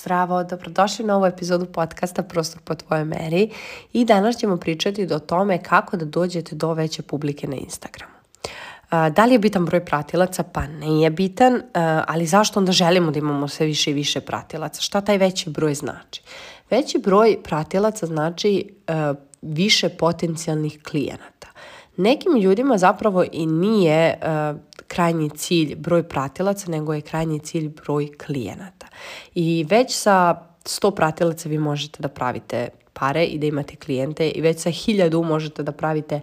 Zdravo, dobrodošli na ovu epizodu podcasta Prostor po tvojoj meri i danas ćemo pričati o tome kako da dođete do veće publike na Instagramu. Da li je bitan broj pratilaca? Pa nije bitan, ali zašto onda želimo da imamo sve više i više pratilaca? Šta taj veći broj znači? Veći broj pratilaca znači više potencijalnih klijenata. Nekim ljudima zapravo i nije krajnji cilj broj pratilaca, nego je krajnji cilj broj klijenata. I već sa 100 pratilaca vi možete da pravite pare i da imate klijente i već sa hiljadu možete da pravite e,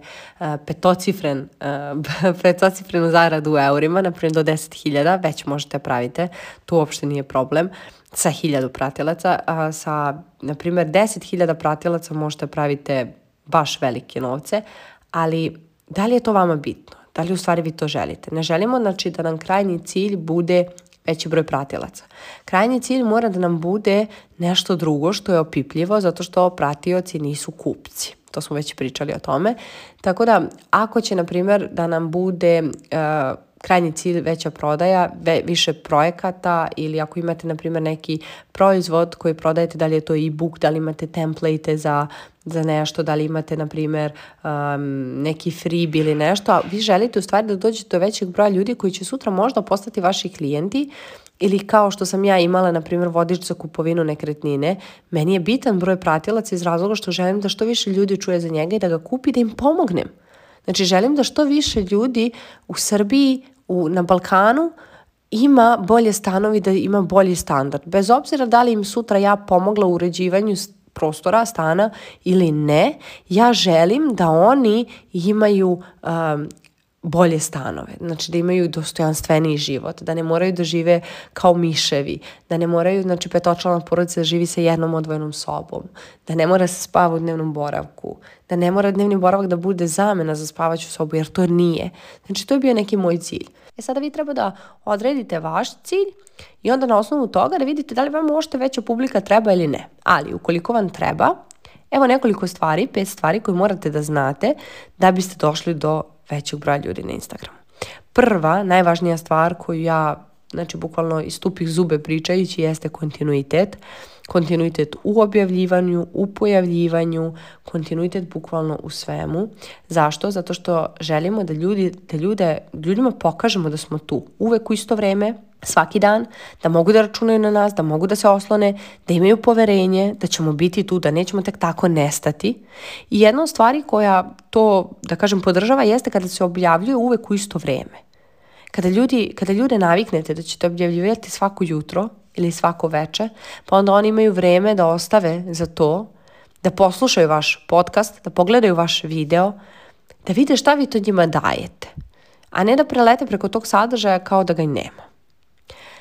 petocifren, uh, petocifrenu zaradu u eurima, na primjer do 10.000 već možete pravite, to uopšte nije problem sa hiljadu pratilaca, a sa, na primjer, 10.000 pratilaca možete pravite baš velike novce, ali da li je to vama bitno? Da li u stvari vi to želite? Ne želimo znači, da nam krajnji cilj bude veći broj pratilaca. Krajnji cilj mora da nam bude nešto drugo što je opipljivo zato što pratioci nisu kupci. To smo već pričali o tome. Tako da, ako će, na primjer, da nam bude uh, krajnji cilj veća prodaja, više projekata ili ako imate, na primjer, neki proizvod koji prodajete, da li je to e-book, da li imate template za za nešto, da li imate, na primjer, um, neki freebie ili nešto, a vi želite u stvari da dođete do većeg broja ljudi koji će sutra možda postati vaši klijenti ili kao što sam ja imala, na primjer, vodič za kupovinu nekretnine, meni je bitan broj pratilaca iz razloga što želim da što više ljudi čuje za njega i da ga kupi, da im pomognem. Znači, želim da što više ljudi u Srbiji u, na Balkanu ima bolje stanovi, da ima bolji standard. Bez obzira da li im sutra ja pomogla u uređivanju prostora, stana ili ne, ja želim da oni imaju um, bolje stanove, znači da imaju dostojanstveniji život, da ne moraju da žive kao miševi, da ne moraju, znači petočlana porodica da živi sa jednom odvojenom sobom, da ne mora da se spava u dnevnom boravku, da ne mora dnevni boravak da bude zamena za spavaću sobu, jer to nije. Znači to je bio neki moj cilj. E sada vi treba da odredite vaš cilj i onda na osnovu toga da vidite da li vam možete veća publika treba ili ne. Ali ukoliko vam treba, evo nekoliko stvari, pet stvari koje morate da znate da biste došli do većeg broja ljudi na Instagramu. Prva, najvažnija stvar koju ja, znači bukvalno iz tupih zube pričajući, jeste kontinuitet. Kontinuitet u objavljivanju, u pojavljivanju, kontinuitet bukvalno u svemu. Zašto? Zato što želimo da ljudi, da ljude, ljudima pokažemo da smo tu. Uvek u isto vreme, svaki dan, da mogu da računaju na nas, da mogu da se oslone, da imaju poverenje, da ćemo biti tu, da nećemo tek tako nestati. I jedna od stvari koja to, da kažem, podržava jeste kada se objavljuje uvek u isto vreme. Kada, ljudi, kada ljude naviknete da ćete objavljivati svako jutro ili svako veče, pa onda oni imaju vreme da ostave za to, da poslušaju vaš podcast, da pogledaju vaš video, da vide šta vi to njima dajete, a ne da prelete preko tog sadržaja kao da ga i nema.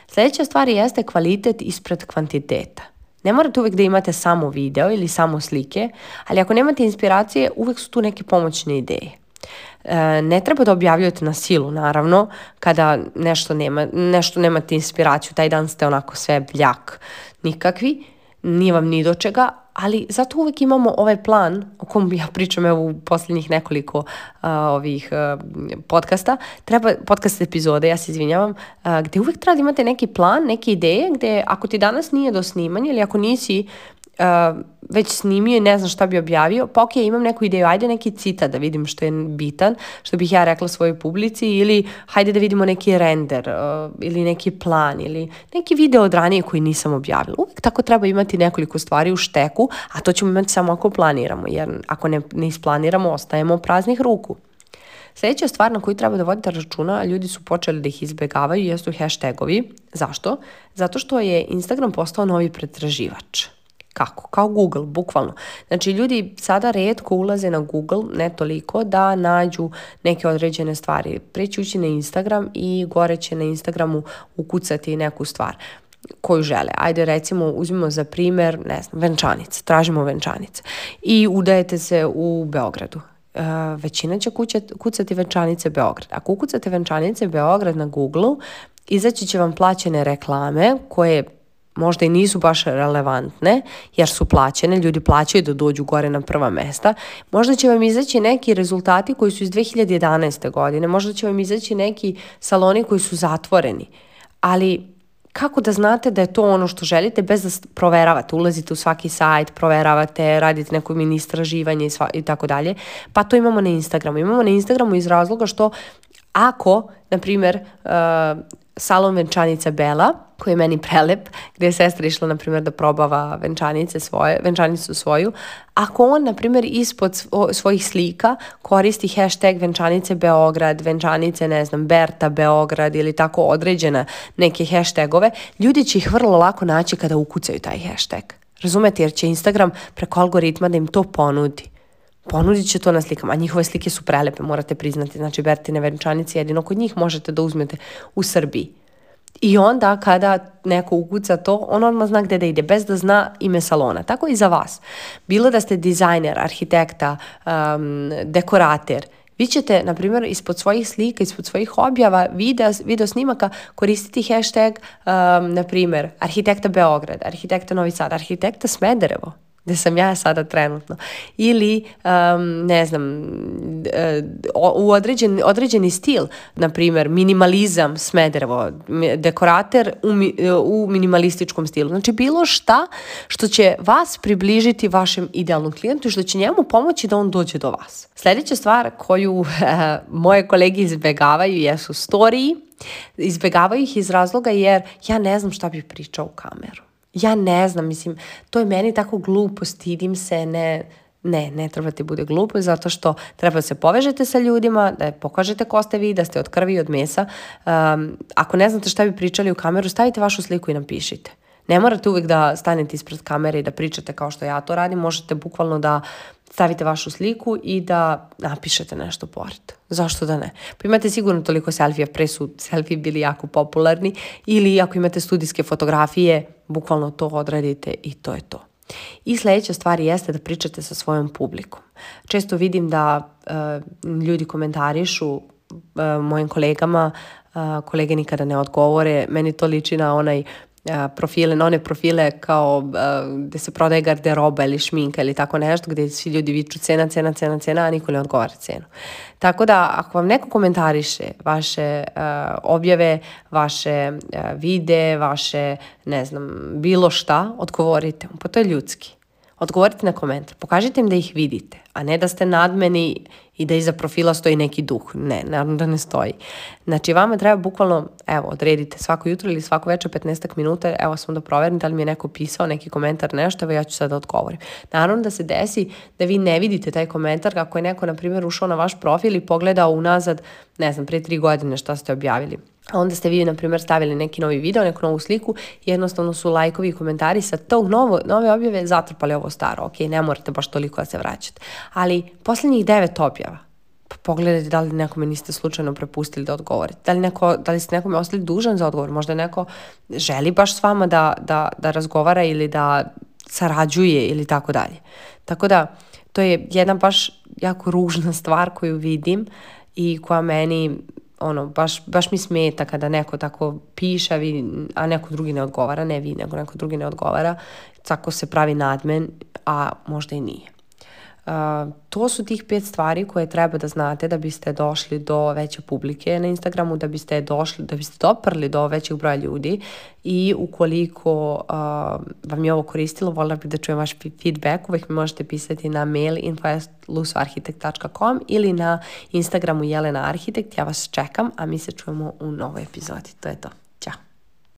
Sljedeća stvar jeste kvalitet ispred kvantiteta. Ne morate uvijek da imate samo video ili samo slike, ali ako nemate inspiracije, uvijek su tu neke pomoćne ideje. E, ne treba da objavljujete na silu, naravno, kada nešto, nema, nešto nemate inspiraciju, taj dan ste onako sve bljak, nikakvi, nije vam ni do čega, ali zato uvek imamo ovaj plan o kom ja pričam evo u posljednjih nekoliko uh, ovih uh, podcasta, treba, podcast epizode, ja se izvinjavam, uh, gde uvek treba da imate neki plan, neke ideje, gde ako ti danas nije do snimanja ili ako nisi uh, već snimio i ne znam šta bi objavio, pa ok, imam neku ideju, ajde neki cita da vidim što je bitan, što bih ja rekla svojoj publici ili hajde da vidimo neki render uh, ili neki plan ili neki video od ranije koji nisam objavila. Uvijek tako treba imati nekoliko stvari u šteku, a to ćemo imati samo ako planiramo, jer ako ne, ne isplaniramo ostajemo praznih ruku. Sljedeća stvar na koju treba da vodite računa, a ljudi su počeli da ih izbegavaju, jesu hashtagovi. Zašto? Zato što je Instagram postao novi pretraživač. Kako? Kao Google, bukvalno. Znači, ljudi sada redko ulaze na Google, ne toliko, da nađu neke određene stvari. Preći na Instagram i gore će na Instagramu ukucati neku stvar koju žele. Ajde recimo uzmimo za primjer, ne znam, venčanice, tražimo venčanice i udajete se u Beogradu. E, većina će kućat, kucati venčanice Beograd. Ako ukucate venčanice Beograd na Google, u izaći će vam plaćene reklame koje možda i nisu baš relevantne jer su plaćene, ljudi plaćaju da dođu gore na prva mesta, možda će vam izaći neki rezultati koji su iz 2011. godine, možda će vam izaći neki saloni koji su zatvoreni, ali kako da znate da je to ono što želite bez da proveravate, ulazite u svaki sajt, proveravate, radite neko mini istraživanje i sva, i tako dalje. Pa to imamo na Instagramu. Imamo na Instagramu iz razloga što ako, na primjer, eh, salon venčanica Bela, koji je meni prelep, gde je sestra išla, na primjer, da probava venčanice svoje, venčanicu svoju. Ako on, na primjer, ispod svojih slika koristi hashtag venčanice Beograd, venčanice, ne znam, Berta Beograd ili tako određene neke hashtagove, ljudi će ih vrlo lako naći kada ukucaju taj hashtag. Razumete, jer će Instagram preko algoritma da im to ponudi ponudit će to na slikama, a njihove slike su prelepe, morate priznati, znači Bertine venčanice jedino kod njih možete da uzmete u Srbiji. I onda kada neko ukuca to, on odmah zna gde da ide, bez da zna ime salona. Tako i za vas. Bilo da ste dizajner, arhitekta, um, dekorater, vi ćete, na primjer, ispod svojih slika, ispod svojih objava, video, video snimaka koristiti hashtag, um, na primjer, arhitekta Beograd, arhitekta Novi Sad, arhitekta Smederevo gde sam ja sada trenutno. Ili, um, ne znam, e, u određen, određeni stil, na primjer, minimalizam Smederevo, dekorater u, e, u minimalističkom stilu. Znači, bilo šta što će vas približiti vašem idealnom klijentu i što će njemu pomoći da on dođe do vas. Sljedeća stvar koju uh, moje kolege izbegavaju jesu storiji. Izbegavaju ih iz razloga jer ja ne znam šta bih pričao u kameru ja ne znam, mislim, to je meni tako glupo, stidim se, ne, ne, ne treba ti bude glupo zato što treba da se povežete sa ljudima, da pokažete ko ste vi, da ste od krvi i od mesa. Um, ako ne znate šta bi pričali u kameru, stavite vašu sliku i napišite. Ne morate uvijek da stanete ispred kamere i da pričate kao što ja to radim, možete bukvalno da stavite vašu sliku i da napišete nešto pored. Zašto da ne? Pa imate sigurno toliko selfija, pre su selfie bili jako popularni ili ako imate studijske fotografije, bukvalno to odradite i to je to. I sledeća stvar jeste da pričate sa svojom publikom. Često vidim da e, ljudi komentarišu e, mojim kolegama, e, kolege nikada ne odgovore, meni to liči na onaj profile, na one profile kao gde se prodaje garderoba ili šminka ili tako nešto gde svi ljudi viču cena, cena, cena, cena, a niko ne odgovara cenu. Tako da ako vam neko komentariše vaše objave, vaše vide, vaše ne znam, bilo šta, odgovorite mu, pa to je ljudski. Odgovorite na komentar. Pokažite im da ih vidite, a ne da ste nadmeni i da iza profila stoji neki duh. Ne, naravno da ne stoji. Znači, vama treba bukvalno, evo, odredite svako jutro ili svako večer 15 minuta, evo samo da proverim da li mi je neko pisao neki komentar, nešto, evo ja ću sad da odgovorim. Naravno da se desi da vi ne vidite taj komentar kako je neko, na primjer, ušao na vaš profil i pogledao unazad, ne znam, prije tri godine šta ste objavili onda ste vi, na primjer, stavili neki novi video, neku novu sliku, jednostavno su lajkovi i komentari sa tog novo, nove objave zatrpali ovo staro. Ok, ne morate baš toliko da se vraćate. Ali posljednjih devet objava, pa pogledajte da li nekome niste slučajno prepustili da odgovorite. Da li, neko, da li ste nekome ostali dužan za odgovor? Možda neko želi baš s vama da, da, da razgovara ili da sarađuje ili tako dalje. Tako da, to je jedna baš jako ružna stvar koju vidim i koja meni ono, baš, baš mi smeta kada neko tako piše, a, vi, a neko drugi ne odgovara, ne vi, nego neko drugi ne odgovara, tako se pravi nadmen, a možda i nije to su tih pet stvari koje treba da znate da biste došli do veće publike na Instagramu, da biste došli, da biste doprli do većeg broja ljudi i ukoliko uh, vam je ovo koristilo, volim bih da čujem vaš feedback, uvek mi možete pisati na mail info.lusuarhitekt.com ili na Instagramu Jelena Arhitekt, ja vas čekam, a mi se čujemo u novoj epizodi, to je to.